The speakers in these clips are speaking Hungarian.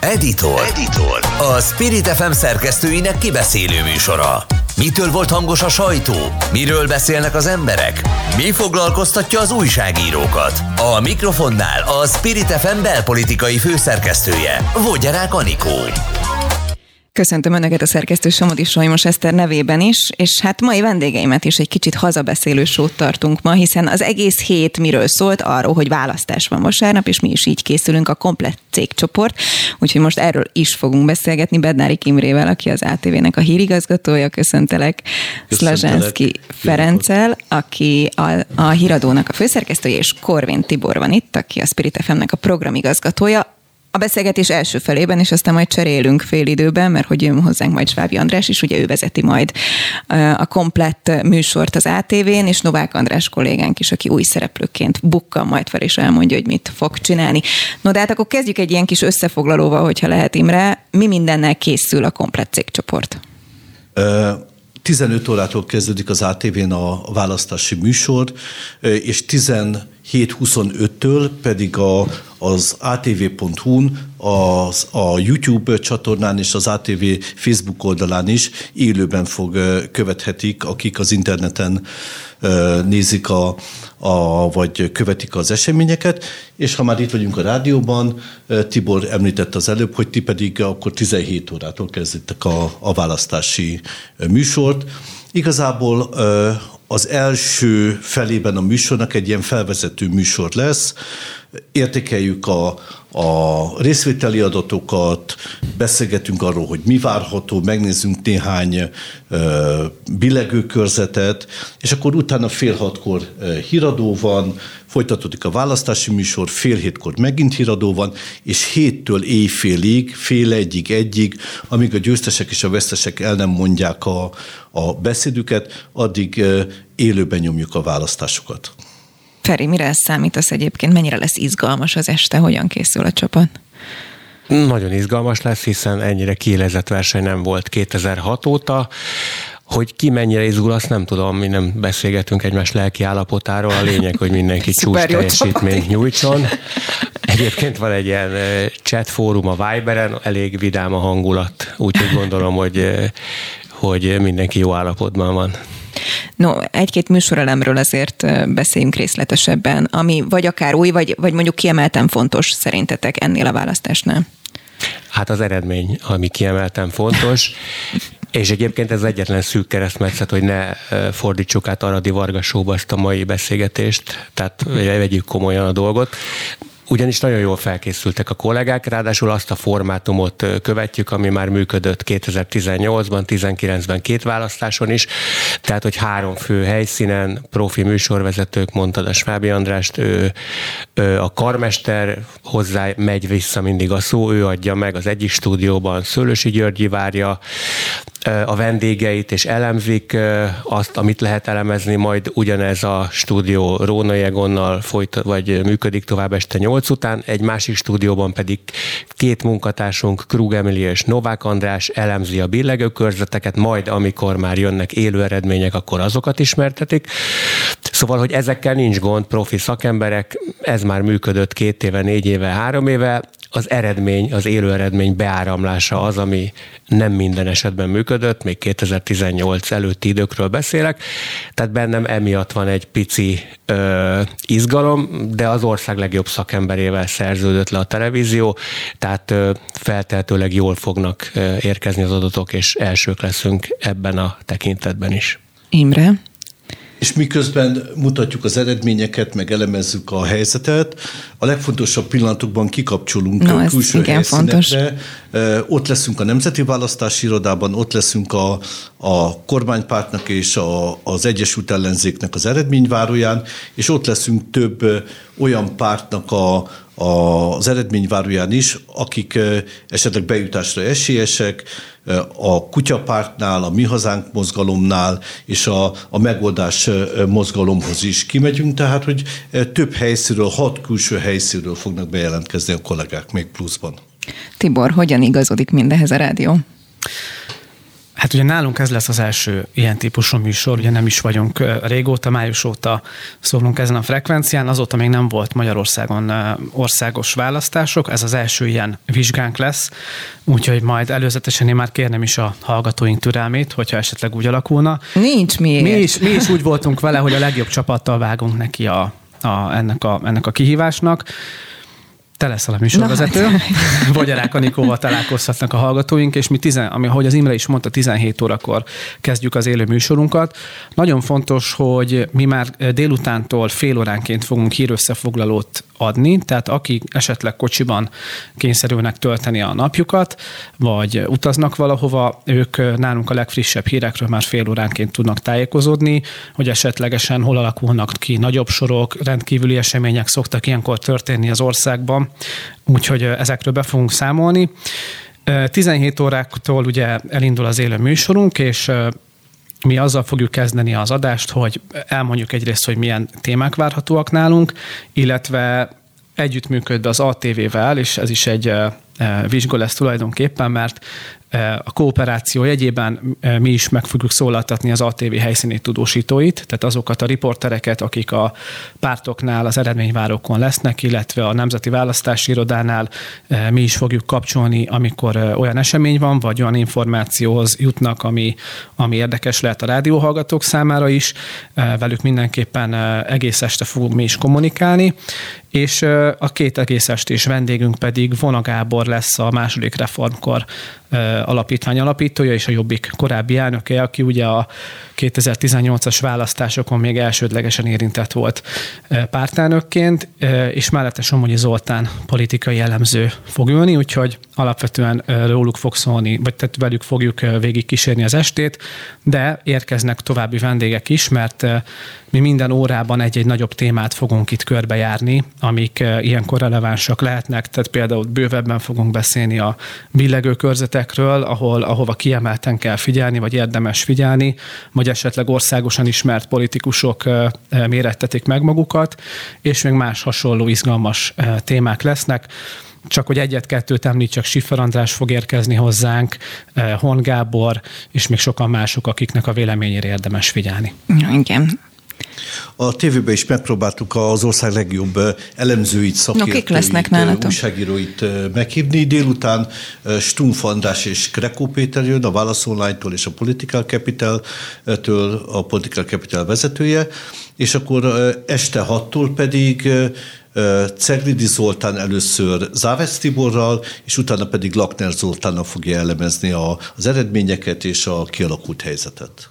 Editor. Editor. A Spirit FM szerkesztőinek kibeszélő műsora. Mitől volt hangos a sajtó? Miről beszélnek az emberek? Mi foglalkoztatja az újságírókat? A mikrofonnál a Spirit FM belpolitikai főszerkesztője, Vogyarák Anikó. Köszöntöm Önöket a szerkesztő Somodi Solymos Eszter nevében is, és hát mai vendégeimet is egy kicsit hazabeszélő sót tartunk ma, hiszen az egész hét miről szólt, arról, hogy választás van vasárnap, és mi is így készülünk a komplett cégcsoport, úgyhogy most erről is fogunk beszélgetni Bednári Kimrével, aki az ATV-nek a hírigazgatója, köszöntelek, Szlazsánszki Ferenccel, aki a, a híradónak a főszerkesztője, és Korvin Tibor van itt, aki a Spirit FM-nek a programigazgatója a beszélgetés első felében, és aztán majd cserélünk fél időben, mert hogy jön hozzánk majd Svábi András is, ugye ő vezeti majd a komplett műsort az ATV-n, és Novák András kollégánk is, aki új szereplőként bukkan majd fel, és elmondja, hogy mit fog csinálni. No, de hát akkor kezdjük egy ilyen kis összefoglalóval, hogyha lehet Imre. Mi mindennel készül a komplett cégcsoport? 15 órától kezdődik az ATV-n a választási műsor, és 17-25-től pedig a, az atv.hu-n, az, a YouTube csatornán és az ATV Facebook oldalán is élőben fog követhetik, akik az interneten nézik a, a, vagy követik az eseményeket, és ha már itt vagyunk a rádióban, Tibor említette az előbb, hogy ti pedig akkor 17 órától kezditek a, a választási műsort. Igazából az első felében a műsornak egy ilyen felvezető műsor lesz, értékeljük a, a részvételi adatokat, beszélgetünk arról, hogy mi várható, megnézzünk néhány ö, billegőkörzetet, és akkor utána fél hatkor híradó van, folytatódik a választási műsor, fél hétkor megint híradó van, és héttől éjfélig, fél egyig, egyig, amíg a győztesek és a vesztesek el nem mondják a, a beszédüket, addig élőben nyomjuk a választásokat. Feri, mire számítasz egyébként? Mennyire lesz izgalmas az este? Hogyan készül a csapat? Nagyon izgalmas lesz, hiszen ennyire kiélezett verseny nem volt 2006 óta. Hogy ki mennyire izgul, azt nem tudom, mi nem beszélgetünk egymás lelki állapotáról. A lényeg, hogy mindenki csúcs teljesítményt nyújtson. Egyébként van egy ilyen chat fórum a Viberen, elég vidám a hangulat, úgyhogy gondolom, hogy, hogy mindenki jó állapotban van. No, egy-két műsorelemről azért beszéljünk részletesebben, ami vagy akár új, vagy, vagy mondjuk kiemelten fontos szerintetek ennél a választásnál. Hát az eredmény, ami kiemelten fontos. És egyébként ez egyetlen szűk keresztmetszet, hogy ne fordítsuk át Aradi Vargasóba ezt a mai beszélgetést, tehát vegyük komolyan a dolgot ugyanis nagyon jól felkészültek a kollégák, ráadásul azt a formátumot követjük, ami már működött 2018-ban, 19-ben két választáson is, tehát hogy három fő helyszínen, profi műsorvezetők, mondtad a Svábi Andrást, ő, ő a karmester, hozzá megy vissza mindig a szó, ő adja meg az egyik stúdióban, Szőlősi Györgyi várja, a vendégeit, és elemzik azt, amit lehet elemezni, majd ugyanez a stúdió Róna Jegonnal folyt, vagy működik tovább este 8 után, egy másik stúdióban pedig két munkatársunk, Krug Emily és Novák András elemzi a billegő körzeteket, majd amikor már jönnek élő eredmények, akkor azokat ismertetik. Szóval, hogy ezekkel nincs gond, profi szakemberek, ez már működött két éve, négy éve, három éve, az eredmény, az élő eredmény beáramlása az, ami nem minden esetben működött, még 2018 előtti időkről beszélek, tehát bennem emiatt van egy pici ö, izgalom, de az ország legjobb szakemberével szerződött le a televízió, tehát ö, feltehetőleg jól fognak ö, érkezni az adatok, és elsők leszünk ebben a tekintetben is. Imre? És miközben mutatjuk az eredményeket, meg elemezzük a helyzetet, a legfontosabb pillanatokban kikapcsolunk no, a külső igen. Fontos. Ott leszünk a Nemzeti Választási Irodában, ott leszünk a, a kormánypártnak és a, az Egyesült Ellenzéknek az eredményváróján, és ott leszünk több olyan pártnak a, az eredményváróján is, akik esetleg bejutásra esélyesek, a kutyapártnál, a Mi Hazánk mozgalomnál és a, a megoldás mozgalomhoz is kimegyünk, tehát hogy több helyszínről, hat külső helyszínről fognak bejelentkezni a kollégák még pluszban. Tibor, hogyan igazodik mindehez a rádió? Hát ugye nálunk ez lesz az első ilyen típusú műsor, ugye nem is vagyunk régóta, május óta szólunk ezen a frekvencián, azóta még nem volt Magyarországon országos választások, ez az első ilyen vizsgánk lesz, úgyhogy majd előzetesen én már kérnem is a hallgatóink türelmét, hogyha esetleg úgy alakulna. Nincs miért. Mi is, mi is úgy voltunk vele, hogy a legjobb csapattal vágunk neki a, a, ennek, a, ennek a kihívásnak te leszel a műsorvezető, hát. vagy a Anikóval találkozhatnak a hallgatóink, és mi, tizen, ami, ahogy az Imre is mondta, 17 órakor kezdjük az élő műsorunkat. Nagyon fontos, hogy mi már délutántól fél óránként fogunk hírösszefoglalót adni, tehát akik esetleg kocsiban kényszerülnek tölteni a napjukat, vagy utaznak valahova, ők nálunk a legfrissebb hírekről már fél óránként tudnak tájékozódni, hogy esetlegesen hol alakulnak ki nagyobb sorok, rendkívüli események szoktak ilyenkor történni az országban, úgyhogy ezekről be fogunk számolni. 17 óráktól ugye elindul az élő műsorunk, és mi azzal fogjuk kezdeni az adást, hogy elmondjuk egyrészt, hogy milyen témák várhatóak nálunk, illetve együttműködve az ATV-vel, és ez is egy vizsga lesz tulajdonképpen, mert a kooperáció jegyében mi is meg fogjuk szólaltatni az ATV helyszíni tudósítóit, tehát azokat a riportereket, akik a pártoknál, az eredményvárókon lesznek, illetve a Nemzeti Választási Irodánál mi is fogjuk kapcsolni, amikor olyan esemény van, vagy olyan információhoz jutnak, ami, ami érdekes lehet a rádióhallgatók számára is. Velük mindenképpen egész este fogunk mi is kommunikálni, és a két egész estés vendégünk pedig Vona Gábor lesz a második reformkor alapítvány alapítója és a Jobbik korábbi elnöke, aki ugye a 2018-as választásokon még elsődlegesen érintett volt pártelnökként, és mellette Somogyi Zoltán politikai jellemző fog ülni, úgyhogy alapvetően róluk fog szólni, vagy tehát velük fogjuk végig kísérni az estét, de érkeznek további vendégek is, mert mi minden órában egy-egy nagyobb témát fogunk itt körbejárni, amik ilyenkor relevánsak lehetnek, tehát például bővebben fogunk beszélni a billegő körzetekről, ahol, ahova kiemelten kell figyelni, vagy érdemes figyelni, vagy esetleg országosan ismert politikusok mérettetik meg magukat, és még más hasonló izgalmas témák lesznek csak hogy egyet-kettőt említsek, Siffer András fog érkezni hozzánk, Hon Gábor, és még sokan mások, akiknek a véleményére érdemes figyelni. Igen. A tévében is megpróbáltuk az ország legjobb elemzőit, szakértőit, lesznek újságíróit meghívni. Délután Stumpf András és Krekó Péter jön a Válasz Online-tól és a Political Capital-től, a Political Capital vezetője, és akkor este hattól pedig Ceglidi Zoltán először Závesz Tiborral, és utána pedig Lakner Zoltánnal fogja elemezni az eredményeket és a kialakult helyzetet.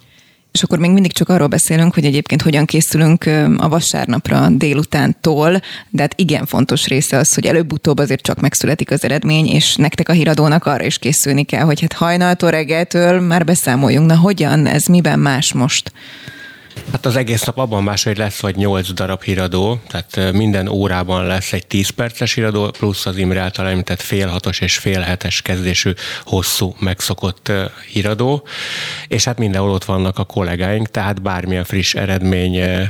És akkor még mindig csak arról beszélünk, hogy egyébként hogyan készülünk a vasárnapra délutántól, de hát igen fontos része az, hogy előbb-utóbb azért csak megszületik az eredmény, és nektek a híradónak arra is készülni kell, hogy hát hajnaltól reggeltől már beszámoljunk. Na hogyan, ez miben más most? Hát az egész nap abban más, hogy lesz vagy 8 darab híradó, tehát minden órában lesz egy 10 perces híradó, plusz az Imre által említett fél hatos és fél hetes kezdésű hosszú megszokott híradó, és hát mindenhol ott vannak a kollégáink, tehát bármilyen friss eredmény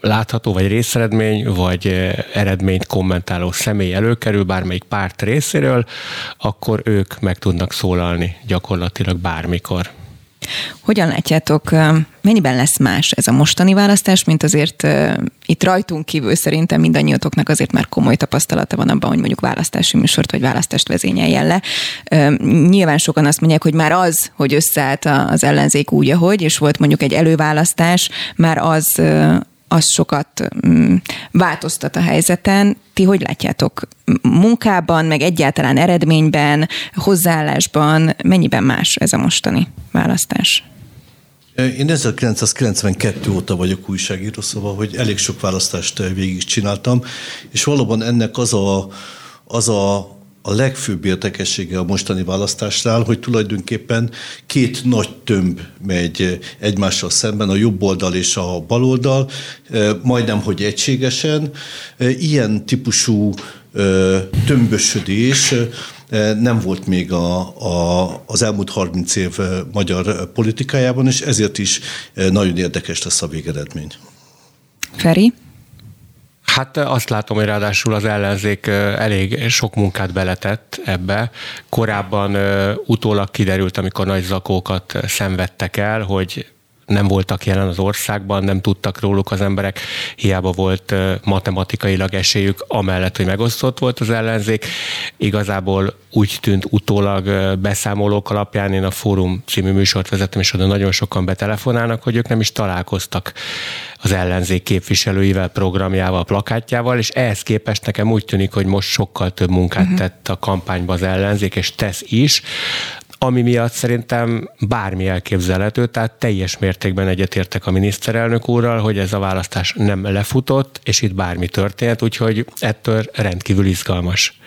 látható, vagy részeredmény, vagy eredményt kommentáló személy előkerül bármelyik párt részéről, akkor ők meg tudnak szólalni gyakorlatilag bármikor. Hogyan látjátok, mennyiben lesz más ez a mostani választás, mint azért itt rajtunk kívül szerintem mindannyiatoknak azért már komoly tapasztalata van abban, hogy mondjuk választási műsort vagy választást vezényeljen le. Nyilván sokan azt mondják, hogy már az, hogy összeállt az ellenzék úgy, ahogy, és volt mondjuk egy előválasztás, már az az sokat mm, változtat a helyzeten. Ti hogy látjátok munkában, meg egyáltalán eredményben, hozzáállásban, mennyiben más ez a mostani választás? Én 1992 óta vagyok újságíró, szóval, hogy elég sok választást végigcsináltam, és valóban ennek az a, az a a legfőbb érdekessége a mostani választásnál, hogy tulajdonképpen két nagy tömb megy egymással szemben, a jobb oldal és a bal oldal, majdnem, hogy egységesen. Ilyen típusú tömbösödés nem volt még a, a, az elmúlt 30 év magyar politikájában, és ezért is nagyon érdekes lesz a végeredmény. Feri? Hát azt látom, hogy ráadásul az ellenzék elég sok munkát beletett ebbe. Korábban utólag kiderült, amikor nagy zakókat szenvedtek el, hogy nem voltak jelen az országban, nem tudtak róluk az emberek, hiába volt matematikailag esélyük, amellett, hogy megosztott volt az ellenzék. Igazából úgy tűnt utólag beszámolók alapján, én a Fórum című műsort vezettem, és oda nagyon sokan betelefonálnak, hogy ők nem is találkoztak az ellenzék képviselőivel, programjával, plakátjával, és ehhez képest nekem úgy tűnik, hogy most sokkal több munkát uh-huh. tett a kampányba az ellenzék, és tesz is ami miatt szerintem bármi elképzelhető, tehát teljes mértékben egyetértek a miniszterelnök úrral, hogy ez a választás nem lefutott, és itt bármi történt, úgyhogy ettől rendkívül izgalmas.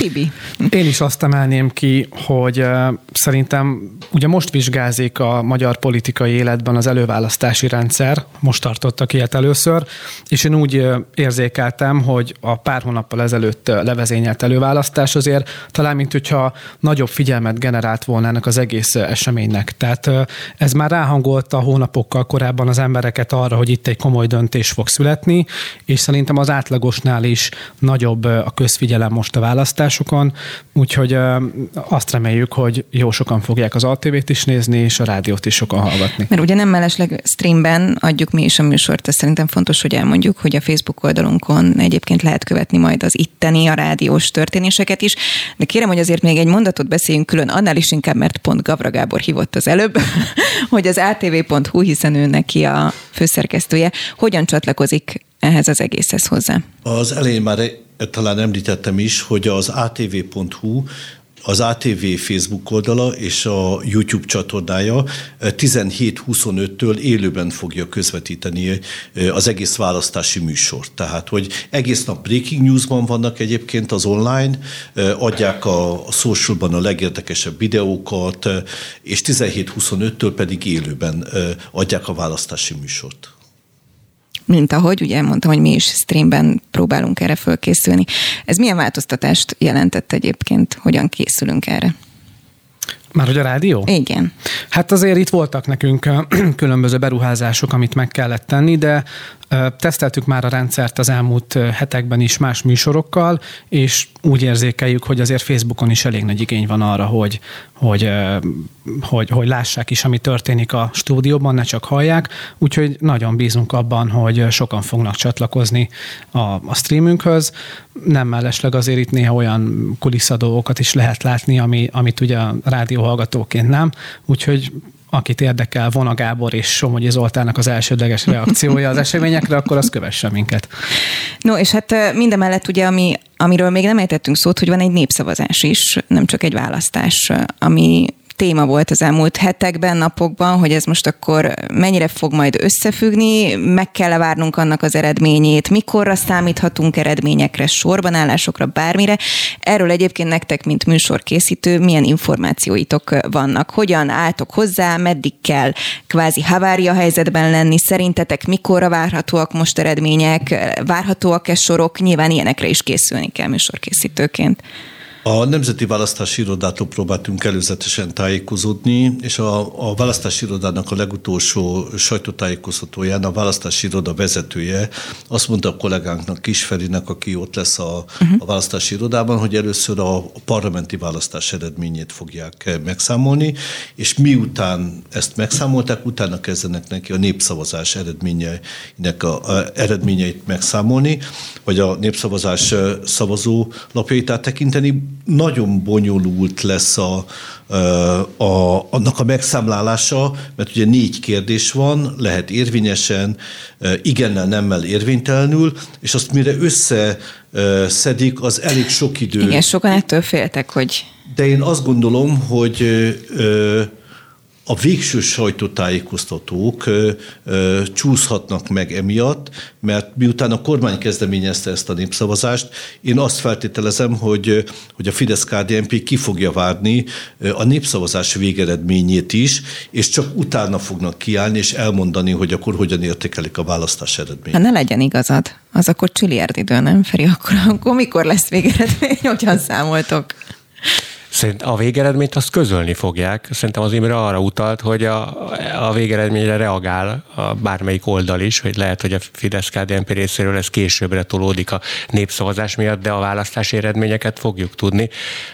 Tibi. Én is azt emelném ki, hogy szerintem ugye most vizsgázik a magyar politikai életben az előválasztási rendszer, most tartottak ilyet először, és én úgy érzékeltem, hogy a pár hónappal ezelőtt levezényelt előválasztás azért talán, mint hogyha nagyobb figyelmet generált volna ennek az egész eseménynek. Tehát ez már ráhangolta hónapokkal korábban az embereket arra, hogy itt egy komoly döntés fog születni, és szerintem az átlagosnál is nagyobb a közfigyelem most a választás adásokon, úgyhogy azt reméljük, hogy jó sokan fogják az ATV-t is nézni, és a rádiót is sokan hallgatni. Mert ugye nem mellesleg streamben adjuk mi is a műsort, ez szerintem fontos, hogy elmondjuk, hogy a Facebook oldalunkon egyébként lehet követni majd az itteni, a rádiós történéseket is, de kérem, hogy azért még egy mondatot beszéljünk külön, annál is inkább, mert pont Gavra Gábor hívott az előbb, hogy az atv.hu, hiszen ő neki a főszerkesztője, hogyan csatlakozik ehhez az egészhez hozzá? Az elején már talán említettem is, hogy az atv.hu az ATV Facebook oldala és a YouTube csatornája 17-25-től élőben fogja közvetíteni az egész választási műsort. Tehát, hogy egész nap breaking newsban vannak egyébként az online, adják a, socialban a legérdekesebb videókat, és 17-25-től pedig élőben adják a választási műsort mint ahogy ugye mondtam, hogy mi is streamben próbálunk erre fölkészülni. Ez milyen változtatást jelentett egyébként, hogyan készülünk erre? Már hogy a rádió? Igen. Hát azért itt voltak nekünk különböző beruházások, amit meg kellett tenni, de Teszteltük már a rendszert az elmúlt hetekben is más műsorokkal, és úgy érzékeljük, hogy azért Facebookon is elég nagy igény van arra, hogy, hogy, hogy, hogy lássák is, ami történik a stúdióban, ne csak hallják. Úgyhogy nagyon bízunk abban, hogy sokan fognak csatlakozni a, a streamünkhöz. Nem mellesleg azért itt néha olyan kulisszadókat is lehet látni, ami, amit ugye a rádióhallgatóként nem. Úgyhogy akit érdekel Vona Gábor és Somogyi Zoltának az elsődleges reakciója az eseményekre, akkor az kövesse minket. No, és hát mindemellett ugye, ami, amiről még nem ejtettünk szót, hogy van egy népszavazás is, nem csak egy választás, ami téma volt az elmúlt hetekben, napokban, hogy ez most akkor mennyire fog majd összefüggni, meg kell várnunk annak az eredményét, mikorra számíthatunk eredményekre, sorbanállásokra, bármire. Erről egyébként nektek, mint műsorkészítő, milyen információitok vannak? Hogyan álltok hozzá, meddig kell kvázi havária helyzetben lenni? Szerintetek mikorra várhatóak most eredmények? Várhatóak-e sorok? Nyilván ilyenekre is készülni kell műsorkészítőként. A Nemzeti Választási Irodától próbáltunk előzetesen tájékozódni, és a, a Választási Irodának a legutolsó sajtótájékoztatóján a Választási Iroda vezetője azt mondta a kollégánknak, Kisferinek, aki ott lesz a, uh-huh. a Választási Irodában, hogy először a, a parlamenti választás eredményét fogják megszámolni, és miután ezt megszámolták, utána kezdenek neki a népszavazás eredményeinek a, a eredményeit megszámolni, vagy a népszavazás szavazó lapjait áttekinteni nagyon bonyolult lesz a, a, annak a megszámlálása, mert ugye négy kérdés van, lehet érvényesen, igennel, nemmel érvénytelenül, és azt mire összeszedik, az elég sok idő. Igen, sokan ettől féltek, hogy... De én azt gondolom, hogy a végső sajtótájékoztatók ö, ö, csúszhatnak meg emiatt, mert miután a kormány kezdeményezte ezt a népszavazást, én azt feltételezem, hogy, hogy a Fidesz-KDNP ki fogja várni a népszavazás végeredményét is, és csak utána fognak kiállni és elmondani, hogy akkor hogyan értékelik a választás eredményét. Ha ne legyen igazad, az akkor csiliárd idő, nem Feri? Akkor, akkor mikor lesz végeredmény, hogyan számoltok? Szerint a végeredményt azt közölni fogják. Szerintem az Imre arra utalt, hogy a, a végeredményre reagál a bármelyik oldal is, hogy lehet, hogy a fidesz KDNP részéről ez későbbre tolódik a népszavazás miatt, de a választási eredményeket fogjuk tudni.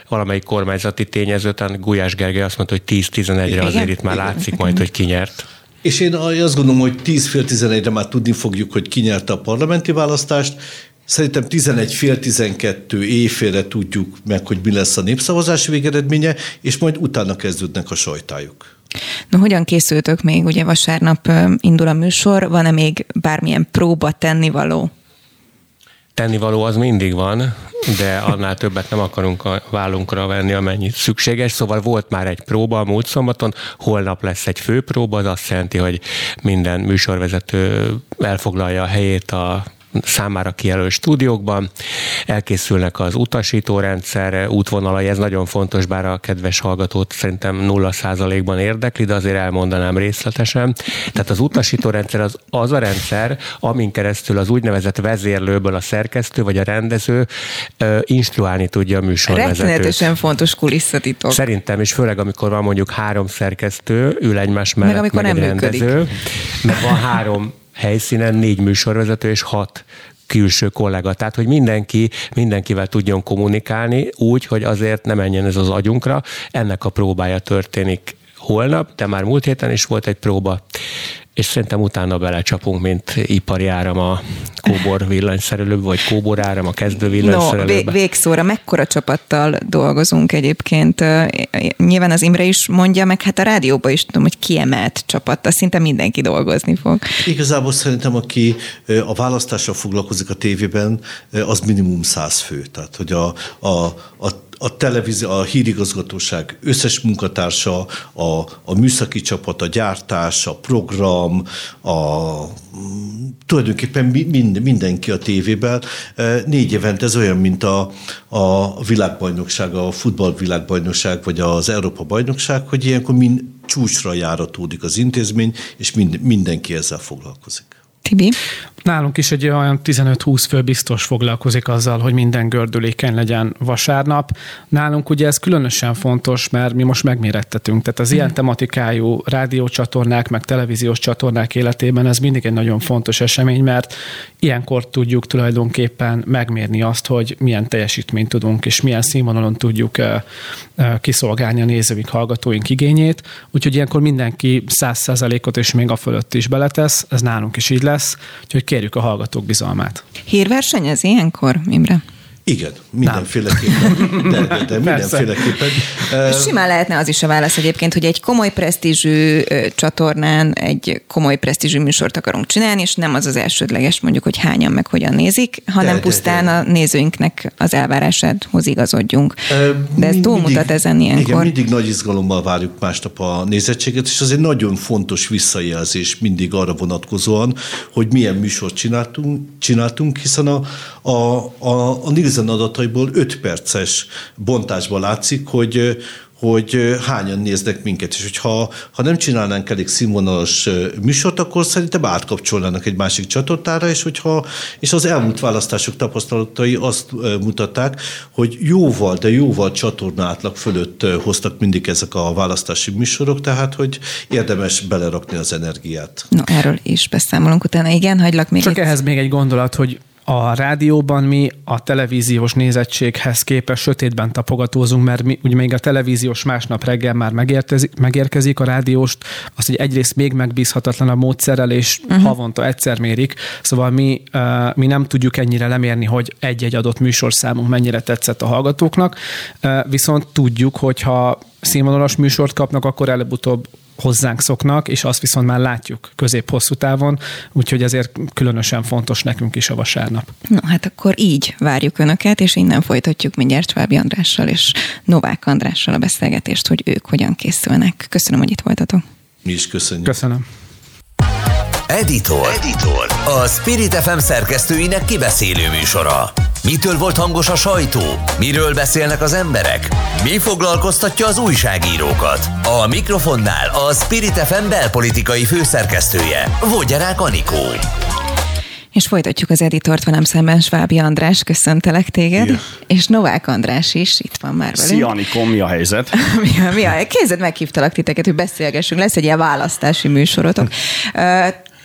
Valamelyik kormányzati tényező, talán Gulyás Gergely azt mondta, hogy 10-11-re azért itt már látszik majd, hogy kinyert. És én azt gondolom, hogy 10 fél 11-re már tudni fogjuk, hogy ki nyerte a parlamenti választást, Szerintem 11 fél 12 éjfélre tudjuk meg, hogy mi lesz a népszavazás végeredménye, és majd utána kezdődnek a sajtájuk. No, hogyan készültök még? Ugye vasárnap indul a műsor, van-e még bármilyen próba tennivaló? Tennivaló az mindig van, de annál többet nem akarunk a vállunkra venni, amennyit szükséges. Szóval volt már egy próba a múlt szombaton, holnap lesz egy főpróba, az azt jelenti, hogy minden műsorvezető elfoglalja a helyét a számára kijelölt stúdiókban. Elkészülnek az utasítórendszer útvonalai, ez nagyon fontos, bár a kedves hallgatót szerintem nulla százalékban érdekli, de azért elmondanám részletesen. Tehát az utasítórendszer az, az a rendszer, amin keresztül az úgynevezett vezérlőből a szerkesztő vagy a rendező uh, instruálni tudja a műsorvezetőt. Rettenetesen fontos kulisszatitok. Szerintem, és főleg amikor van mondjuk három szerkesztő, ül egymás mellett, meg, amikor meg nem egy rendező, meg van három helyszínen négy műsorvezető és hat külső kollega. Tehát, hogy mindenki mindenkivel tudjon kommunikálni úgy, hogy azért ne menjen ez az agyunkra. Ennek a próbája történik holnap, de már múlt héten is volt egy próba, és szerintem utána belecsapunk, mint ipari áram a kóbor villanyszerelő, vagy kóbor áram a kezdő villanyszerelőbe. No, végszóra mekkora csapattal dolgozunk egyébként? Nyilván az Imre is mondja, meg hát a rádióban is tudom, hogy kiemelt csapattal, szinte mindenki dolgozni fog. Igazából szerintem, aki a választással foglalkozik a tévében, az minimum száz fő. Tehát, hogy a, a, a a televízió, a hírigazgatóság összes munkatársa, a, a műszaki csapat, a gyártás, a program, a, tulajdonképpen mind, mindenki a tévében. E, négy évent ez olyan, mint a, a világbajnokság, a futballvilágbajnokság, vagy az Európa bajnokság, hogy ilyenkor mind csúcsra járatódik az intézmény, és mind, mindenki ezzel foglalkozik. Tibi? Nálunk is egy olyan 15-20 fő biztos foglalkozik azzal, hogy minden gördülékeny legyen vasárnap. Nálunk ugye ez különösen fontos, mert mi most megmérettetünk. Tehát az ilyen tematikájú rádiócsatornák, meg televíziós csatornák életében ez mindig egy nagyon fontos esemény, mert ilyenkor tudjuk tulajdonképpen megmérni azt, hogy milyen teljesítményt tudunk, és milyen színvonalon tudjuk kiszolgálni a nézőink, hallgatóink igényét. Úgyhogy ilyenkor mindenki 100%-ot és még a fölött is beletesz, ez nálunk is így lesz. Úgyhogy kérjük a hallgatók bizalmát. Hírverseny ez ilyenkor, Imre? Igen, mindenféleképpen. De, de, de mindenféleképpen. Simán lehetne az is a válasz egyébként, hogy egy komoly presztízsű csatornán egy komoly presztízsű műsort akarunk csinálni, és nem az az elsődleges mondjuk, hogy hányan meg hogyan nézik, hanem de, pusztán de, de. a nézőinknek az elvárásához igazodjunk. De ez túlmutat ezen ilyenkor. Igen, mindig nagy izgalommal várjuk másnap a nézettséget, és az egy nagyon fontos visszajelzés mindig arra vonatkozóan, hogy milyen műsort csináltunk, csináltunk hiszen a, a, a, a Nielsen adataiból 5 perces bontásban látszik, hogy hogy hányan néznek minket, és hogyha ha nem csinálnánk elég színvonalas műsort, akkor szerintem átkapcsolnának egy másik csatornára, és, hogyha, és az elmúlt választások tapasztalatai azt mutatták, hogy jóval, de jóval csatorna átlag fölött hoztak mindig ezek a választási műsorok, tehát hogy érdemes belerakni az energiát. No, erről is beszámolunk utána. Igen, hagylak még Csak egy... ehhez még egy gondolat, hogy a rádióban mi a televíziós nézettséghez képest sötétben tapogatózunk, mert mi, ugye még a televíziós másnap reggel már megérkezik, megérkezik a rádióst, az, hogy egyrészt még megbízhatatlan a módszerrel, és uh-huh. havonta egyszer mérik, szóval mi, uh, mi nem tudjuk ennyire lemérni, hogy egy-egy adott műsorszámunk mennyire tetszett a hallgatóknak, uh, viszont tudjuk, hogyha színvonalas műsort kapnak, akkor előbb-utóbb hozzánk szoknak, és azt viszont már látjuk közép-hosszú távon, úgyhogy ezért különösen fontos nekünk is a vasárnap. No, hát akkor így várjuk Önöket, és innen folytatjuk mindjárt Svábi Andrással és Novák Andrással a beszélgetést, hogy ők hogyan készülnek. Köszönöm, hogy itt voltatok. Mi is köszönjük. Köszönöm. Editor. Editor. A Spirit FM szerkesztőinek kibeszélő műsora. Mitől volt hangos a sajtó? Miről beszélnek az emberek? Mi foglalkoztatja az újságírókat? A mikrofonnál a Spirit FM belpolitikai főszerkesztője, Vogyarák Anikó. És folytatjuk az editort velem szemben, Svábi András, köszöntelek téged, Ja. és Novák András is itt van már velünk. Szia, Anikó, mi a helyzet? mi a, mi a, kézzed meghívtalak titeket, hogy beszélgessünk, lesz egy ilyen választási műsorotok.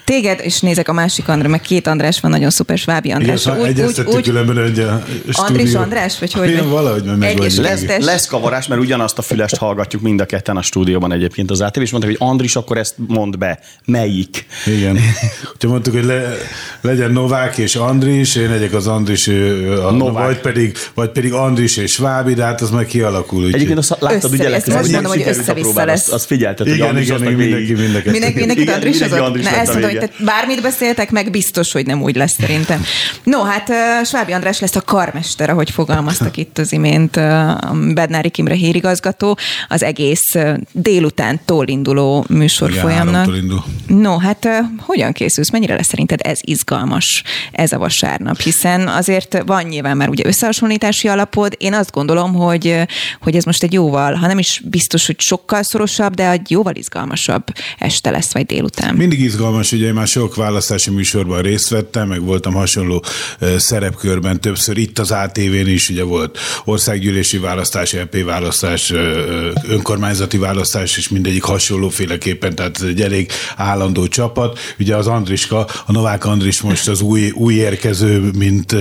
Téged, és nézek a másik András, meg két András van, nagyon szuper, Svábi András. Igen, egyeztettük különben egy a Andris stúdió. András, vagy hogy? Igen, valahogy meg. Egyesületes. Lesz, lesz kavarás, mert ugyanazt a fülest hallgatjuk mind a ketten a stúdióban egyébként az ATV, és mondták, hogy Andris, akkor ezt mondd be. Melyik? Igen. Úgyhogy mondtuk, hogy le, legyen Novák és Andris, én legyek az Andris, a, Novák. vagy pedig, vagy pedig Andris és Svábi, de hát az meg kialakul. úgyhogy- Egyébként azt láttad, Össze- ugye legközelebb, most mondom, hogy a össze-vissza lesz. Azt, azt figyelted, hogy igen, Andris igen, végig. mindenki, mindenki. Mindenki, Andris mindenki az Andris Na a ezt mondom, hogy te bármit beszéltek, meg biztos, hogy nem úgy lesz szerintem. No, hát Svábi András lesz a karmester, ahogy fogalmaztak itt az imént Bednári Kimre hírigazgató, az egész délutántól induló Igen, műsorfolyamnak. indul. No, hát hogyan készülsz? Mennyire lesz szerinted ez izgalmas, ez a vasárnap? Hiszen azért van nyilván már ugye összehasonlítási alapod. Én azt gondolom, hogy, hogy ez most egy jóval, ha nem is biztos, hogy sokkal szorosabb, de egy jóval izgalmasabb este lesz, vagy délután. Mindig izgalmas, ugye én már sok választási műsorban részt vettem, meg voltam hasonló szerepkörben többször itt az ATV-n is, ugye volt országgyűlési választás, EP választás, ö, ö, önkormányzati választás, és mindegyik hasonlóféleképpen, tehát ez egy elég állandó csapat. Ugye az Andriska, a Novák Andris most az új, új érkező, mint,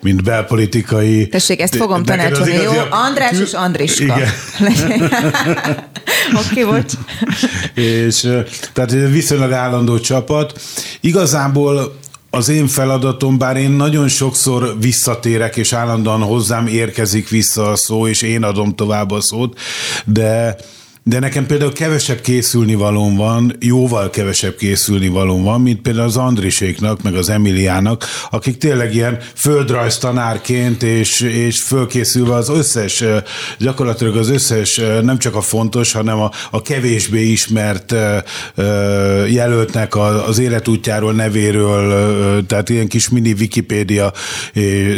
mint belpolitikai. Tessék, ezt fogom tanácsolni, jó? András és Andriska. Igen. Oké, bocs. és tehát viszonylag állandó csapat. Igazából az én feladatom, bár én nagyon sokszor visszatérek, és állandóan hozzám érkezik vissza a szó, és én adom tovább a szót, de de nekem például kevesebb készülni valóm van, jóval kevesebb készülni valóm van, mint például az Andriséknak, meg az Emiliának, akik tényleg ilyen földrajztanárként és, és fölkészülve az összes, gyakorlatilag az összes, nem csak a fontos, hanem a, a kevésbé ismert jelöltnek az életútjáról, nevéről, tehát ilyen kis mini Wikipédia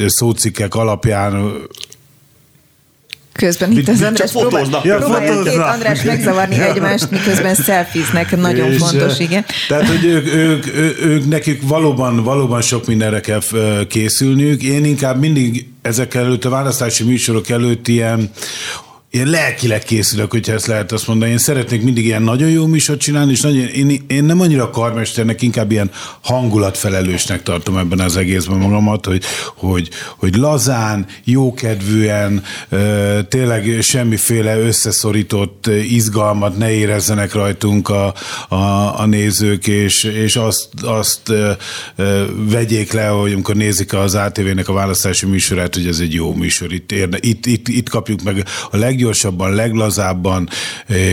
szócikkek alapján Közben itt az András próbál? Ja, próbálja két. András megzavarni Ja. egymást, miközben szelfiznek. Nagyon És, fontos, ö, igen. Tehát, hogy ők, ők, ők, ők nekik valóban, valóban sok mindenre kell ö, készülniük. Én inkább mindig ezek előtt, a választási műsorok előtt ilyen én lelkileg készülök, hogyha ezt lehet azt mondani. Én szeretnék mindig ilyen nagyon jó műsort csinálni, és nagyon, én, én nem annyira karmesternek, inkább ilyen hangulatfelelősnek tartom ebben az egészben magamat, hogy, hogy, hogy lazán, jókedvűen, tényleg semmiféle összeszorított izgalmat ne érezzenek rajtunk a, a, a nézők, és, és azt, azt vegyék le, hogy amikor nézik az ATV-nek a választási műsorát, hogy ez egy jó műsor. Itt, itt, itt, itt kapjuk meg a leggyorsabban, leglazábban,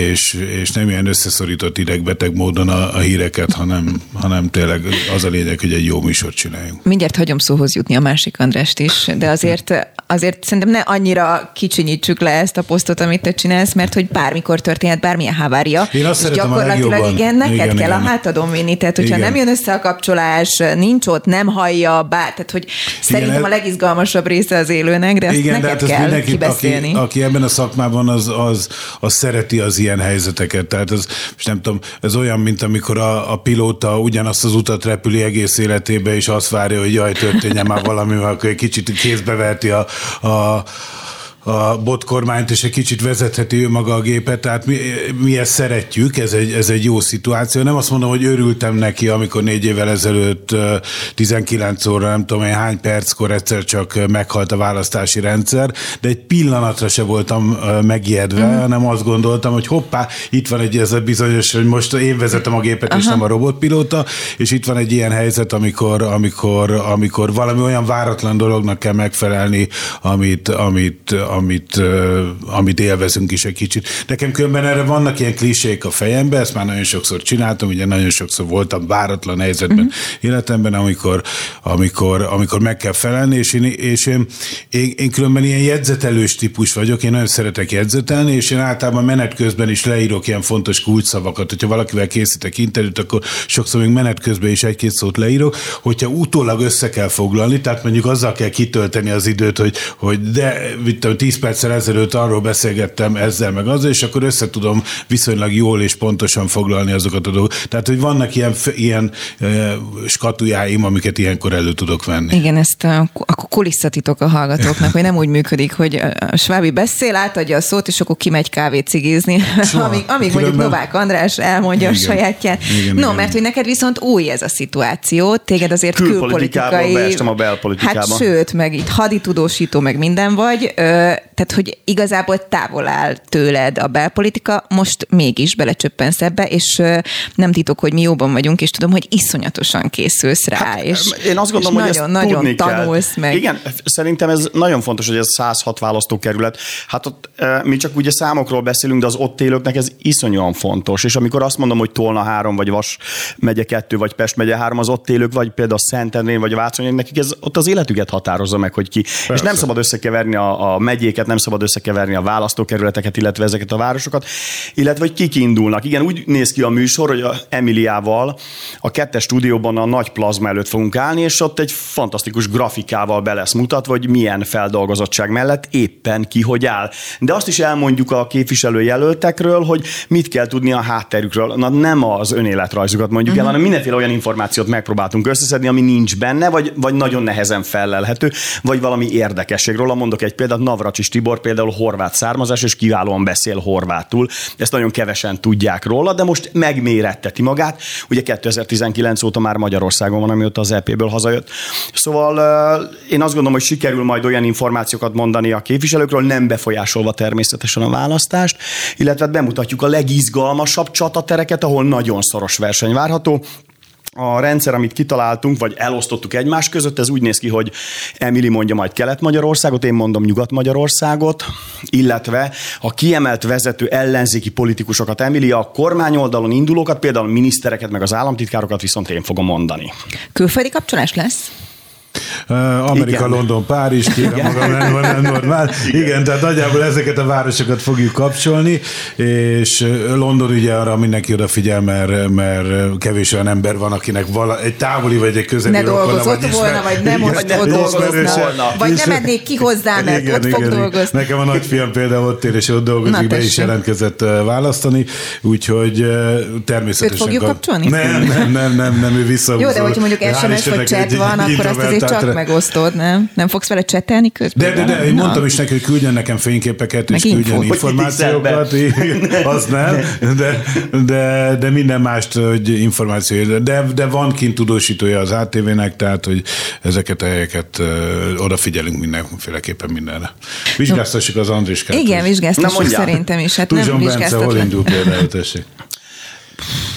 és, és nem ilyen összeszorított idegbeteg módon a, a híreket, hanem, hanem tényleg az a lényeg, hogy egy jó műsort csináljunk. Mindjárt hagyom szóhoz jutni a másik Andrást is, de azért, azért szerintem ne annyira kicsinyítsük le ezt a posztot, amit te csinálsz, mert hogy bármikor történhet bármilyen havária. Én azt és gyakorlatilag igen, neked Igen, kell igen. a hátadon vinni, tehát hogyha Igen. nem jön össze a kapcsolás, nincs ott, nem hallja, bár, tehát hogy szerintem ez- a legizgalmasabb része az élőnek, de ezt Igen, de neked hát ez kell mindenki, kibeszélni. aki, aki ebben a szakmában az, az, az szereti az ilyen helyzeteket. Tehát ez, most nem tudom, ez olyan, mint amikor a, a pilóta ugyanazt az utat repüli egész életébe, és azt várja, hogy jaj, történjen már valami, akkor egy kicsit kézbe verti a, a a botkormányt, és egy kicsit vezetheti ő maga a gépet, tehát mi, mi ezt szeretjük, ez egy, ez egy jó szituáció. Nem azt mondom, hogy örültem neki, amikor négy évvel ezelőtt ö, 19 óra, nem tudom én hány perckor egyszer csak meghalt a választási rendszer, de egy pillanatra se voltam megijedve, mm. hanem azt gondoltam, hogy hoppá, itt van egy ez a bizonyos, hogy most én vezetem a gépet, Aha. és nem a robotpilóta, és itt van egy ilyen helyzet, amikor, amikor, amikor valami olyan váratlan dolognak kell megfelelni, amit, amit, amit, amit élvezünk is egy kicsit. Nekem különben erre vannak ilyen klisék a fejemben, ezt már nagyon sokszor csináltam, ugye nagyon sokszor voltam váratlan helyzetben uh-huh. életemben, amikor, amikor, amikor meg kell felelni, és én, és én, én, én különben ilyen jegyzetelős típus vagyok, én nagyon szeretek jegyzetelni, és én általában menet közben is leírok ilyen fontos kulcsszavakat. Hogyha valakivel készítek interjút, akkor sokszor még menet közben is egy-két szót leírok. Hogyha utólag össze kell foglalni, tehát mondjuk azzal kell kitölteni az időt, hogy, hogy de mit tudom, 10 perccel ezelőtt arról beszélgettem ezzel meg azzal, és akkor össze tudom viszonylag jól és pontosan foglalni azokat a dolgokat. Tehát, hogy vannak ilyen, ilyen uh, skatujáim, amiket ilyenkor elő tudok venni. Igen, ezt a, akkor kulisszatitok a hallgatóknak, hogy nem úgy működik, hogy a Svábi beszél, átadja a szót, és akkor kimegy kávét cigizni, amíg, amíg mondjuk Novák András elmondja igen. a sajátját. Igen, no, igen. mert hogy neked viszont új ez a szituáció, téged azért külpolitikai... a belpolitikába. Hát sőt, meg itt haditudósító, meg minden vagy, tehát hogy igazából távol áll tőled a belpolitika, most mégis belecsöppensz ebbe, és nem titok, hogy mi jóban vagyunk, és tudom, hogy iszonyatosan készülsz rá, hát, és, én azt gondolom, és hogy nagyon, nagyon tanulsz kell. meg. Igen, szerintem ez nagyon fontos, hogy ez 106 választókerület. Hát ott mi csak ugye számokról beszélünk, de az ott élőknek ez iszonyúan fontos, és amikor azt mondom, hogy Tolna három, vagy Vas megye kettő, vagy Pest megye három, az ott élők, vagy például Szentendrén, vagy Vácony, nekik ez ott az életüket határozza meg, hogy ki. Persze. És nem szabad összekeverni a, a megyéket, nem szabad összekeverni a választókerületeket, illetve ezeket a városokat, illetve hogy kik indulnak. Igen, úgy néz ki a műsor, hogy a Emiliával a kettes stúdióban a nagy plazma előtt fogunk állni, és ott egy fantasztikus grafikával be lesz mutatva, hogy milyen feldolgozottság mellett éppen ki hogy áll. De azt is elmondjuk a képviselőjelöltekről, hogy mit kell tudni a hátterükről. Na nem az önéletrajzukat mondjuk uh-huh. el, hanem mindenféle olyan információt megpróbáltunk összeszedni, ami nincs benne, vagy, vagy nagyon nehezen fellelhető, vagy valami érdekesség. Róla mondok egy példát, Navracsis Tibor például horvát származás, és kiválóan beszél horvátul. Ezt nagyon kevesen tudják róla, de most megméretteti magát. Ugye 2019 óta már Magyarországon van, amióta az EP-ből hazajött. Szóval én azt gondolom, hogy sikerül majd olyan információkat mondani a képviselőkről, nem befolyásolva természetesen a választást, illetve bemutatjuk a legizgalmasabb csatatereket, ahol nagyon szoros verseny várható a rendszer, amit kitaláltunk, vagy elosztottuk egymás között, ez úgy néz ki, hogy Emili mondja majd Kelet-Magyarországot, én mondom Nyugat-Magyarországot, illetve a kiemelt vezető ellenzéki politikusokat Emili, a kormányoldalon indulókat, például a minisztereket, meg az államtitkárokat viszont én fogom mondani. Külföldi kapcsolás lesz? Amerika, Igen. London, Párizs, kérem magam, nem, nem normál. Igen, tehát nagyjából ezeket a városokat fogjuk kapcsolni, és London ugye arra mindenki odafigyel, mert, mert kevés olyan ember van, akinek vala, egy távoli vagy egy közeli Ne dolgozott vagy volna, vagy nem most ott dolgozna, vagy nem mennék ki hozzá, mert igen, ott igen, fog igen. dolgozni. Nekem a nagyfiam például ott él, és ott dolgozik, Na, be is jelentkezett választani, úgyhogy természetesen... Őt fogjuk kapcsolni? Nem, nem, nem, nem, nem, ő vissza. Jó, de hogyha mondjuk SMS vagy chat van, akkor azt azért csak megosztod, nem? Nem fogsz vele csetelni közben? De, de, de, én Na. mondtam is neki, hogy küldjen nekem fényképeket, Meg és küldjen információkat. Az nem, de, de, de minden mást, hogy információ. De, de van kint tudósítója az ATV-nek, tehát, hogy ezeket a helyeket odafigyelünk mindenféleképpen mindenre. Vizsgáztassuk az Andriskát. Igen, vizsgáztassuk szerintem is. Hát Tuzson nem Bence hol indul például, tessék?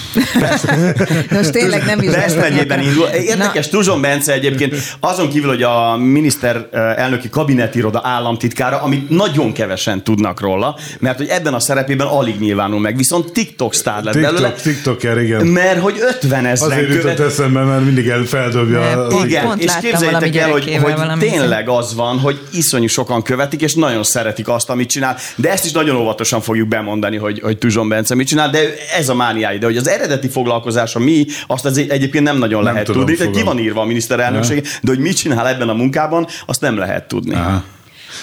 Most tényleg nem is. Pest megyében indul. Érdekes, Na. Tuzson Bence egyébként azon kívül, hogy a miniszter elnöki kabinetiroda államtitkára, amit nagyon kevesen tudnak róla, mert hogy ebben a szerepében alig nyilvánul meg, viszont TikTok sztár lett TikTok, belőle. TikToker, igen. Mert hogy 50 ezeren Azért követ... jutott eszembe, mert mindig elfeldobja. Mert a... Igen, pont és képzeljétek el, hogy, hogy tényleg az van, hogy iszonyú sokan követik, és nagyon szeretik azt, amit csinál. De ezt is nagyon óvatosan fogjuk bemondani, hogy, hogy Tuzson Bence mit csinál, de ez a mániái. De hogy az eredeti foglalkozása mi, azt az egyébként nem nagyon nem lehet tudni. Tehát ki van írva a miniszterelnökség, de hogy mit csinál ebben a munkában, azt nem lehet tudni. Aha.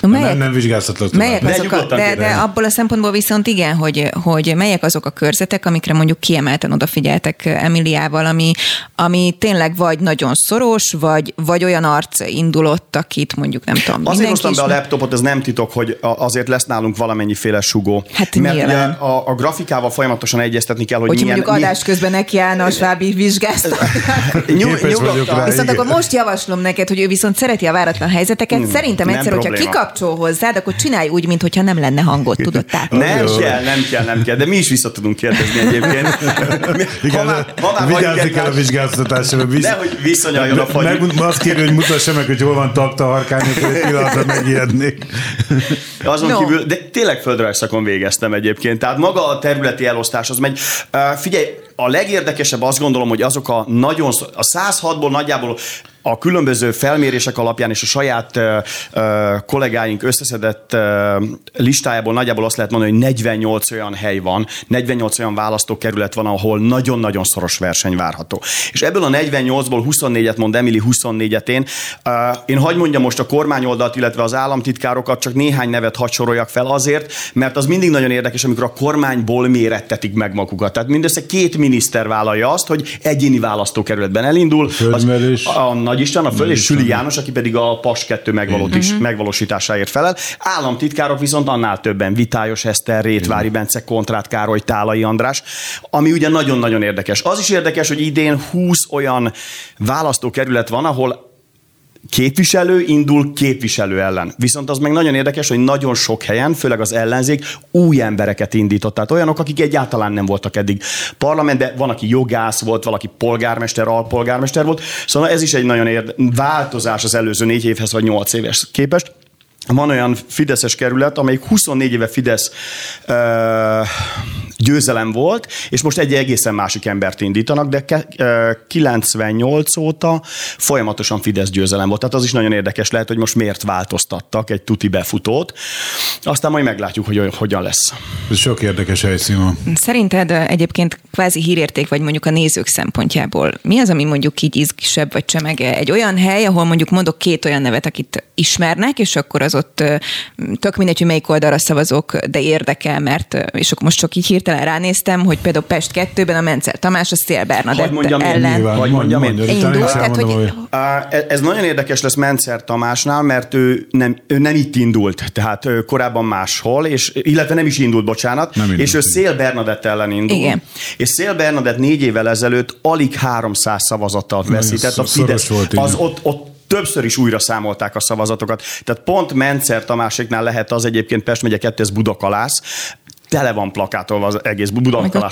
No, melyek, nem, nem vizsgáztatott. Melyek azok a, de, de abból a szempontból viszont igen, hogy, hogy melyek azok a körzetek, amikre mondjuk kiemelten odafigyeltek Emiliával, ami, ami tényleg vagy nagyon szoros, vagy, vagy olyan arc indulott, akit mondjuk nem tudom. Azért hoztam be a laptopot, ez nem titok, hogy azért lesz nálunk valamennyiféle sugó. Hát mert ugye a, a, grafikával folyamatosan egyeztetni kell, hogy Hogyha milyen, mondjuk adás közben nekiállna a svábi vizsgáztatnak. Viszont akkor most javaslom neked, hogy ő viszont szereti a váratlan helyzeteket. Hmm, Szerintem egyszer, hogyha kikap kapcsol hozzád, akkor csinálj úgy, mintha nem lenne hangod, tudod? Tehát. Nem kell, nem kell, nem kell, de mi is vissza tudunk kérdezni egyébként. Igen, ha már, ha már vigyázni kell a vizsgáztatásra. Visz... Nehogy viszonyaljon a fagy. Meg, azt kérő, hogy mutassa meg, hogy hol van takta harkány, hogy egy pillanatra megijednék. Azon no. kívül, de tényleg földrajzszakon végeztem egyébként, tehát maga a területi elosztás az megy. Uh, figyelj, a legérdekesebb azt gondolom, hogy azok a nagyon, a 106-ból nagyjából a különböző felmérések alapján és a saját uh, kollégáink összeszedett uh, listájából nagyjából azt lehet mondani, hogy 48 olyan hely van, 48 olyan választókerület van, ahol nagyon-nagyon szoros verseny várható. És ebből a 48-ból 24-et mond Emily, 24-et én. Uh, én hagyd mondjam most a kormányoldalt, illetve az államtitkárokat, csak néhány nevet hadd soroljak fel azért, mert az mindig nagyon érdekes, amikor a kormányból mérettetik meg magukat. Tehát mindössze két miniszter vállalja azt, hogy egyéni választókerületben elindul. Az, a Nagy István, a Föl és Süli János, aki pedig a PAS 2 megvalósít, megvalósításáért felel. Államtitkárok viszont annál többen, Vitályos Eszter, Rétvári Bence, Kontrát Károly, Tálai András, ami ugye nagyon-nagyon érdekes. Az is érdekes, hogy idén 20 olyan választókerület van, ahol képviselő indul képviselő ellen. Viszont az meg nagyon érdekes, hogy nagyon sok helyen, főleg az ellenzék új embereket indított. Tehát olyanok, akik egyáltalán nem voltak eddig parlamentben, van, aki jogász volt, valaki polgármester, alpolgármester volt. Szóval ez is egy nagyon érde- változás az előző négy évhez vagy nyolc éves képest. Van olyan Fideszes kerület, amelyik 24 éve Fidesz ö, győzelem volt, és most egy egészen másik embert indítanak, de ke, ö, 98 óta folyamatosan Fidesz győzelem volt. Tehát az is nagyon érdekes lehet, hogy most miért változtattak egy tuti befutót. Aztán majd meglátjuk, hogy hogyan lesz. Ez sok érdekes helyszín van. Szerinted egyébként kvázi hírérték, vagy mondjuk a nézők szempontjából, mi az, ami mondjuk így izgisebb, vagy csemege? Egy olyan hely, ahol mondjuk mondok két olyan nevet, akit ismernek, és akkor az ott ö, tök mindegy, hogy melyik oldalra szavazok, de érdekel, mert és akkor most csak így hirtelen ránéztem, hogy például Pest 2-ben a Mencer Tamás a Szél Bernadett mondjam én, ellen Nyilván, Vagy mondjam én. indult, is tehát hogy e- Ez nagyon érdekes lesz Mencer Tamásnál, mert ő nem, ő nem itt indult, tehát korábban máshol, és, illetve nem is indult, bocsánat, Nem indult, és ő. Szél Bernadett ellen indult. Igen. És Szél Bernadett négy évvel ezelőtt alig 300 szavazattal veszített. A Fidesz, volt, igen. az ott, ott többször is újra számolták a szavazatokat. Tehát pont Mencer Tamáséknál lehet az egyébként Pest megye 2, ez Budakalász, tele van plakátolva az egész ott mentem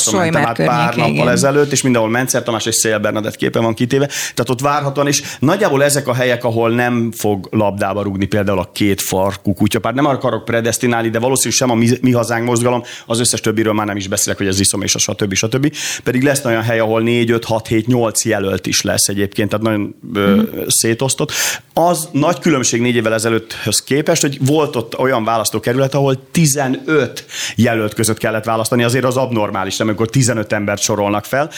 át pár nappal igen. ezelőtt, és mindenhol Mencer Tamás és Szél Bernadett képe van kitéve, tehát ott várhatóan is. Nagyjából ezek a helyek, ahol nem fog labdába rugni például a két farkú kutyapárt. Nem akarok predestinálni, de valószínűleg sem a mi, mi hazánk mozgalom, az összes többiről már nem is beszélek, hogy ez iszom és a stb. stb. Pedig lesz olyan hely, ahol 4, 5, 6, 7, 8 jelölt is lesz egyébként, tehát nagyon ö, szétosztott. Az nagy különbség négy évvel ezelőtthöz képest, hogy volt ott olyan választókerület, ahol 15 jelölt között kellett választani, azért az abnormális, nem, amikor 15 embert sorolnak fel.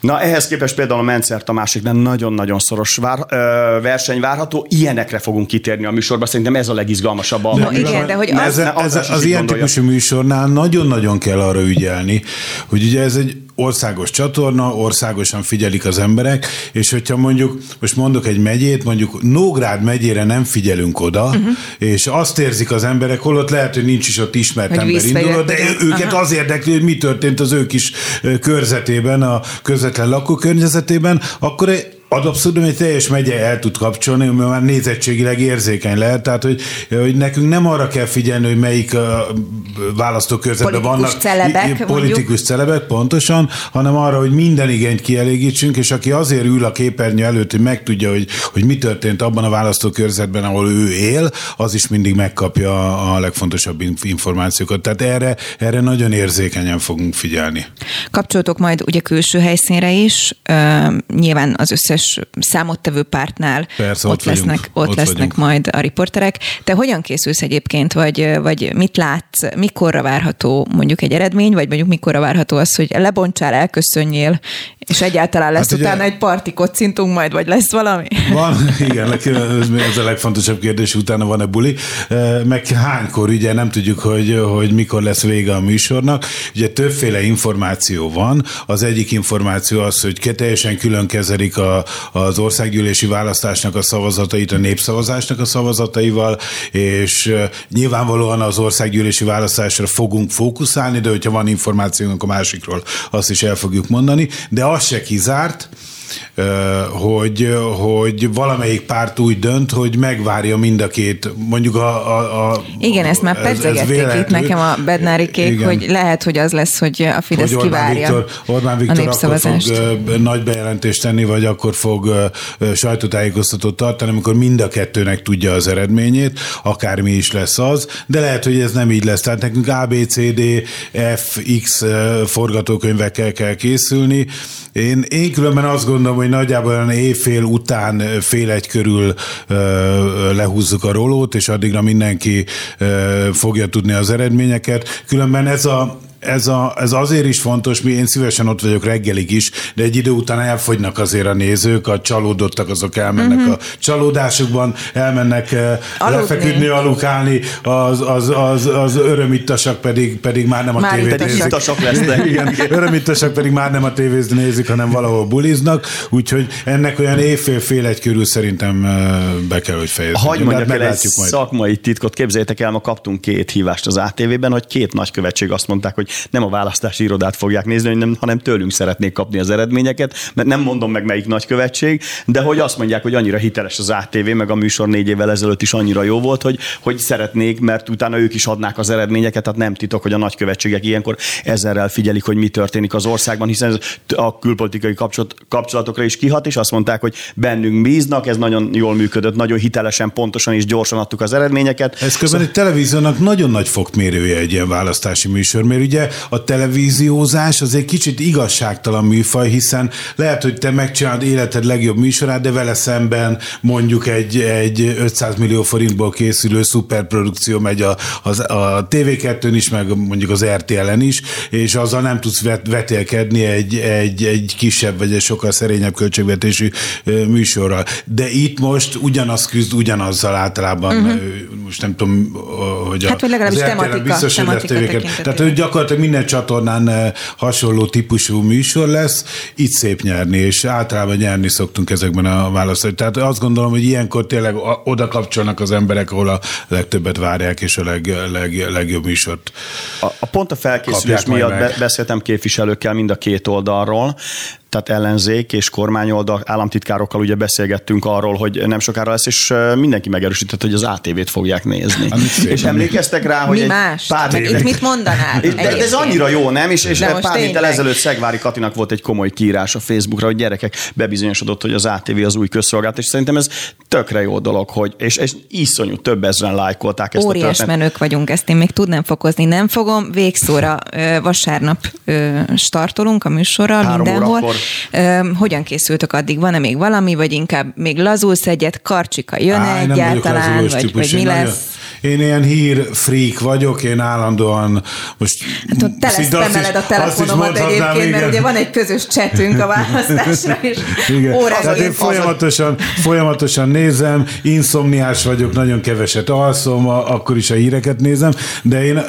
Na ehhez képest például a Mencer Tamásiknál nagyon-nagyon szoros vár, ö, verseny várható, ilyenekre fogunk kitérni a műsorban, szerintem ez a legizgalmasabb. A, No, igen, de hogy az- ez, ez, is az így ilyen gondolja. típusú műsornál nagyon-nagyon kell arra ügyelni, hogy ugye ez egy országos csatorna, országosan figyelik az emberek, és hogyha mondjuk, most mondok egy megyét, mondjuk Nógrád megyére nem figyelünk oda, uh-huh. és azt érzik az emberek, holott lehet, hogy nincs is ott ismert Hogy ember induló, de őket az érdekli, hogy mi történt az ő kis ö, körzetében, a közvetlen lakókörnyezetében, akkor ad abszurdum, egy teljes megye el tud kapcsolni, mert már nézettségileg érzékeny lehet, tehát hogy, hogy nekünk nem arra kell figyelni, hogy melyik választókörzetben Politikus vannak celebek, i- mondjuk. politikus celebek, pontosan, hanem arra, hogy minden igényt kielégítsünk, és aki azért ül a képernyő előtt, hogy megtudja, hogy, hogy mi történt abban a választókörzetben, ahol ő él, az is mindig megkapja a, legfontosabb inf- információkat. Tehát erre, erre nagyon érzékenyen fogunk figyelni. Kapcsoltok majd ugye külső helyszínre is, nyilván az összes számottevő pártnál Persze, ott, ott vagyunk, lesznek, ott, ott lesznek vagyunk. majd a riporterek. Te hogyan készülsz egyébként, vagy, vagy mit látsz, mikorra várható mondjuk egy eredmény, vagy mondjuk mikorra várható az, hogy lebontsál, elköszönjél, és egyáltalán lesz Hát hát ugye- utána egy parti kocintunk majd, vagy lesz valami? Van, igen, ez a legfontosabb kérdés, utána van-e buli. Meg hánykor, ugye nem tudjuk, hogy, hogy mikor lesz vége a műsornak. Ugye többféle információ van. Az egyik információ az, hogy teljesen külön kezelik a, az országgyűlési választásnak a szavazatait a népszavazásnak a szavazataival, és nyilvánvalóan az országgyűlési választásra fogunk fókuszálni, de hogyha van információnk a másikról, azt is el fogjuk mondani. De az se kizárt, hogy, hogy valamelyik párt úgy dönt, hogy megvárja mind a két, mondjuk a... a, a Igen, ezt már pedzegették itt véletlenül. nekem a Bednárikék, Igen. hogy lehet, hogy az lesz, hogy a Fidesz hogy Orbán kivárja Viktor, Orbán a Viktor akkor fog népszavazást. nagy bejelentést tenni, vagy akkor fog sajtótájékoztatót tartani, amikor mind a kettőnek tudja az eredményét, akármi is lesz az, de lehet, hogy ez nem így lesz. Tehát nekünk A, B, C, D, F, X ö, forgatókönyvekkel kell készülni. Én, én különben azt gondolom, gondolom, hogy nagyjából olyan évfél után fél egy körül lehúzzuk a rolót, és addigra mindenki fogja tudni az eredményeket. Különben ez a ez, a, ez azért is fontos, mi én szívesen ott vagyok reggelig is, de egy idő után elfogynak azért a nézők, a csalódottak azok elmennek uh-huh. a csalódásukban, elmennek eh, Aludni. lefeküdni, alukálni, az, az, az, az örömittasak pedig, pedig már nem a már tévét nézik. Ittasak lesznek. Igen, örömittasak pedig már nem a tévét nézik, hanem valahol buliznak, úgyhogy ennek olyan évfél-fél egy körül szerintem eh, be kell, hogy fejezni. Hagy mondjak el egy majd. szakmai titkot, képzeljétek el, ma kaptunk két hívást az ATV-ben, hogy két nagykövetség azt mondták, hogy nem a választási irodát fogják nézni, hanem, hanem tőlünk szeretnék kapni az eredményeket, mert nem mondom meg melyik nagykövetség, de hogy azt mondják, hogy annyira hiteles az ATV, meg a műsor négy évvel ezelőtt is annyira jó volt, hogy, hogy szeretnék, mert utána ők is adnák az eredményeket, tehát nem titok, hogy a nagykövetségek ilyenkor ezerrel figyelik, hogy mi történik az országban, hiszen ez a külpolitikai kapcsolatokra is kihat, és azt mondták, hogy bennünk bíznak, ez nagyon jól működött, nagyon hitelesen, pontosan és gyorsan adtuk az eredményeket. Ez közben szóval... egy televíziónak nagyon nagy fokmérője egy ilyen választási műsor, mert ugye ugye a televíziózás az egy kicsit igazságtalan műfaj, hiszen lehet, hogy te megcsinálod életed legjobb műsorát, de vele szemben mondjuk egy, egy 500 millió forintból készülő szuperprodukció megy a, a, a TV2-n is, meg mondjuk az RTL-en is, és azzal nem tudsz vet, vetélkedni egy, egy, egy kisebb vagy egy sokkal szerényebb költségvetésű műsorral. De itt most ugyanaz küzd ugyanazzal általában, uh-huh. most nem tudom, hogy a, hát, vagy legalábbis az tematika, biztos, tematika hogy Tehát, hogy gyakorlatilag minden csatornán eh, hasonló típusú műsor lesz, itt szép nyerni, és általában nyerni szoktunk ezekben a választásokban. Tehát azt gondolom, hogy ilyenkor tényleg oda kapcsolnak az emberek, ahol a legtöbbet várják, és a leg, leg, legjobb műsort. A, a pont a felkészülés miatt be, beszéltem képviselőkkel mind a két oldalról, tehát ellenzék és kormányoldal államtitkárokkal ugye beszélgettünk arról, hogy nem sokára lesz, és mindenki megerősített, hogy az ATV-t fogják nézni. és emlékeztek rá, hogy Mi más? pár Meg itt mit mondanál? De, de ez annyira jó, nem? És, és pár héttel ezelőtt Szegvári Katinak volt egy komoly kiírás a Facebookra, hogy gyerekek, bebizonyosodott, hogy az ATV az új közszolgálat, és szerintem ez tökre jó dolog, hogy, és, és iszonyú több ezeren lájkolták ezt Óriás a menők vagyunk, ezt én még tudnám fokozni. Nem fogom, végszóra vasárnap startolunk a műsorral Három mindenhol. Órakor hogyan készültök addig? Van-e még valami, vagy inkább még lazulsz egyet? Karcsika jön-e egyáltalán, vagy, vagy mi lesz? Én ilyen hír freak vagyok, én állandóan most... Hát ott teleszpemeled a telefonomat egyébként, igen. mert ugye van egy közös csetünk a választásra, és igen. Hát én folyamatosan, folyamatosan nézem, inszomniás vagyok, nagyon keveset alszom, akkor is a híreket nézem, de én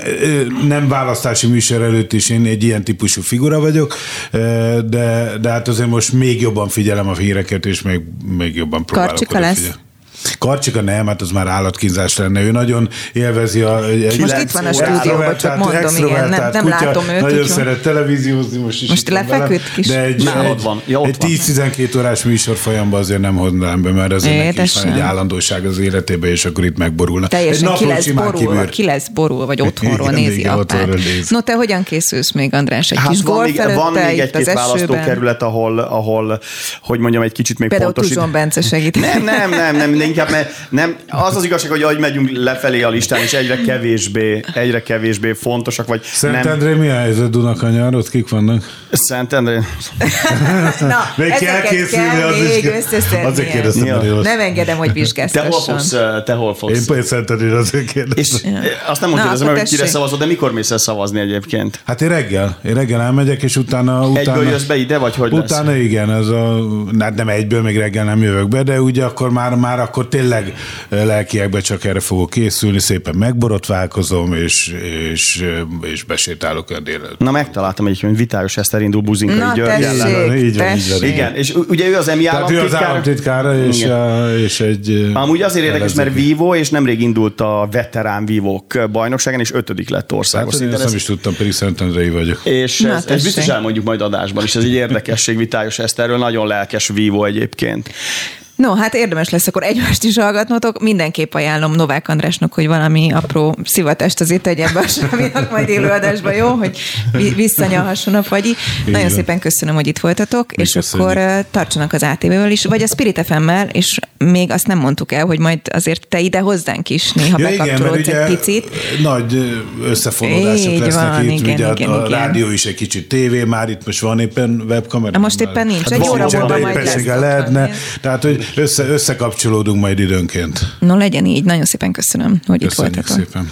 nem választási műsor előtt is én egy ilyen típusú figura vagyok, de, de hát azért most még jobban figyelem a híreket, és még, még jobban próbálok Karcsika lesz? Figyelni. Karcsika nem, hát az már állatkínzás lenne. Ő nagyon élvezi a... Most itt van a stúdióban, csak mondom, igen, nem, nem kutya, látom őt. Nagyon úgy, szeret televíziózni, most is Most lefeküdt kis... De egy, egy, van. Ja, egy 10-12 órás műsor folyamban azért nem hoznám be, mert azért neki is van egy állandóság az életében, és akkor itt megborulna. Teljesen ki lesz, borul, ki lesz borul, vagy otthonról nézi apát. No, te hogyan készülsz még, András? Egy hát kis van, még, van még egy-két választókerület, ahol, ahol, hogy mondjam, egy kicsit még Például Tuzson Bence segít. Nem, nem, nem, nem, inkább, mert nem, az az igazság, hogy ahogy megyünk lefelé a listán, és egyre kevésbé, egyre kevésbé fontosak, vagy Szentendré mi a helyzet Dunakanyar? Ott kik vannak? Szentendré. Na, még kell készülni, az is Azért kérdeztem, ja. Nem engedem, hogy vizsgáztasson. Te hol fogsz? Te hol fogsz? Én például Szentendrén azért kérdeztem. És azt nem mondtad, hogy kire szavazod, de mikor mész el szavazni egyébként? Hát én reggel. Én reggel elmegyek, és utána... utána egyből jössz be ide, vagy hogy Utána lesz? igen, ez a, hát nem egyből, még reggel nem jövök be, de ugye akkor már, már akkor tényleg lelkiekbe csak erre fogok készülni, szépen megborotválkozom, és, és, és besétálok a délelőtt. Na megtaláltam egy, hogy Vitályos Eszter indul Buzinkai Na, György ellen. Így van, így van. Igen, és ugye ő az emi Tehát ő az államtitkára, és, a, és egy... Amúgy azért érdekes, mert vívó, és nemrég indult a veterán vívók bajnokságán, és ötödik lett országos hát, szinten. Ezt nem is tudtam, pedig Szentendrei vagyok. És Na, ez, ez biztos elmondjuk majd adásban is, ez egy érdekesség Vitályos Eszterről, nagyon lelkes vívó egyébként. No, hát érdemes lesz akkor egymást is hallgatnotok. Mindenképp ajánlom Novák Andrásnak, hogy valami apró szivatást azért tegyen be a Sáminak majd élőadásba, jó? Hogy visszanyalhasson a fagyi. Így Nagyon van. szépen köszönöm, hogy itt voltatok, Mi és köszönjük. akkor tartsanak az ATV-vel is, vagy a Spirit fm és még azt nem mondtuk el, hogy majd azért te ide hozzánk is néha ja, bekapcsolódsz egy picit. Nagy összefonódások Így lesznek van, itt, igen, ugye igen, a, igen. rádió is egy kicsit tévé, már itt most van éppen webkamera. Na most éppen nincs, hát egy óra múlva majd lesz. lehetne, tehát hogy össze, összekapcsolódunk majd időnként. No legyen így, nagyon szépen köszönöm, hogy Köszönjük itt voltatok. szépen.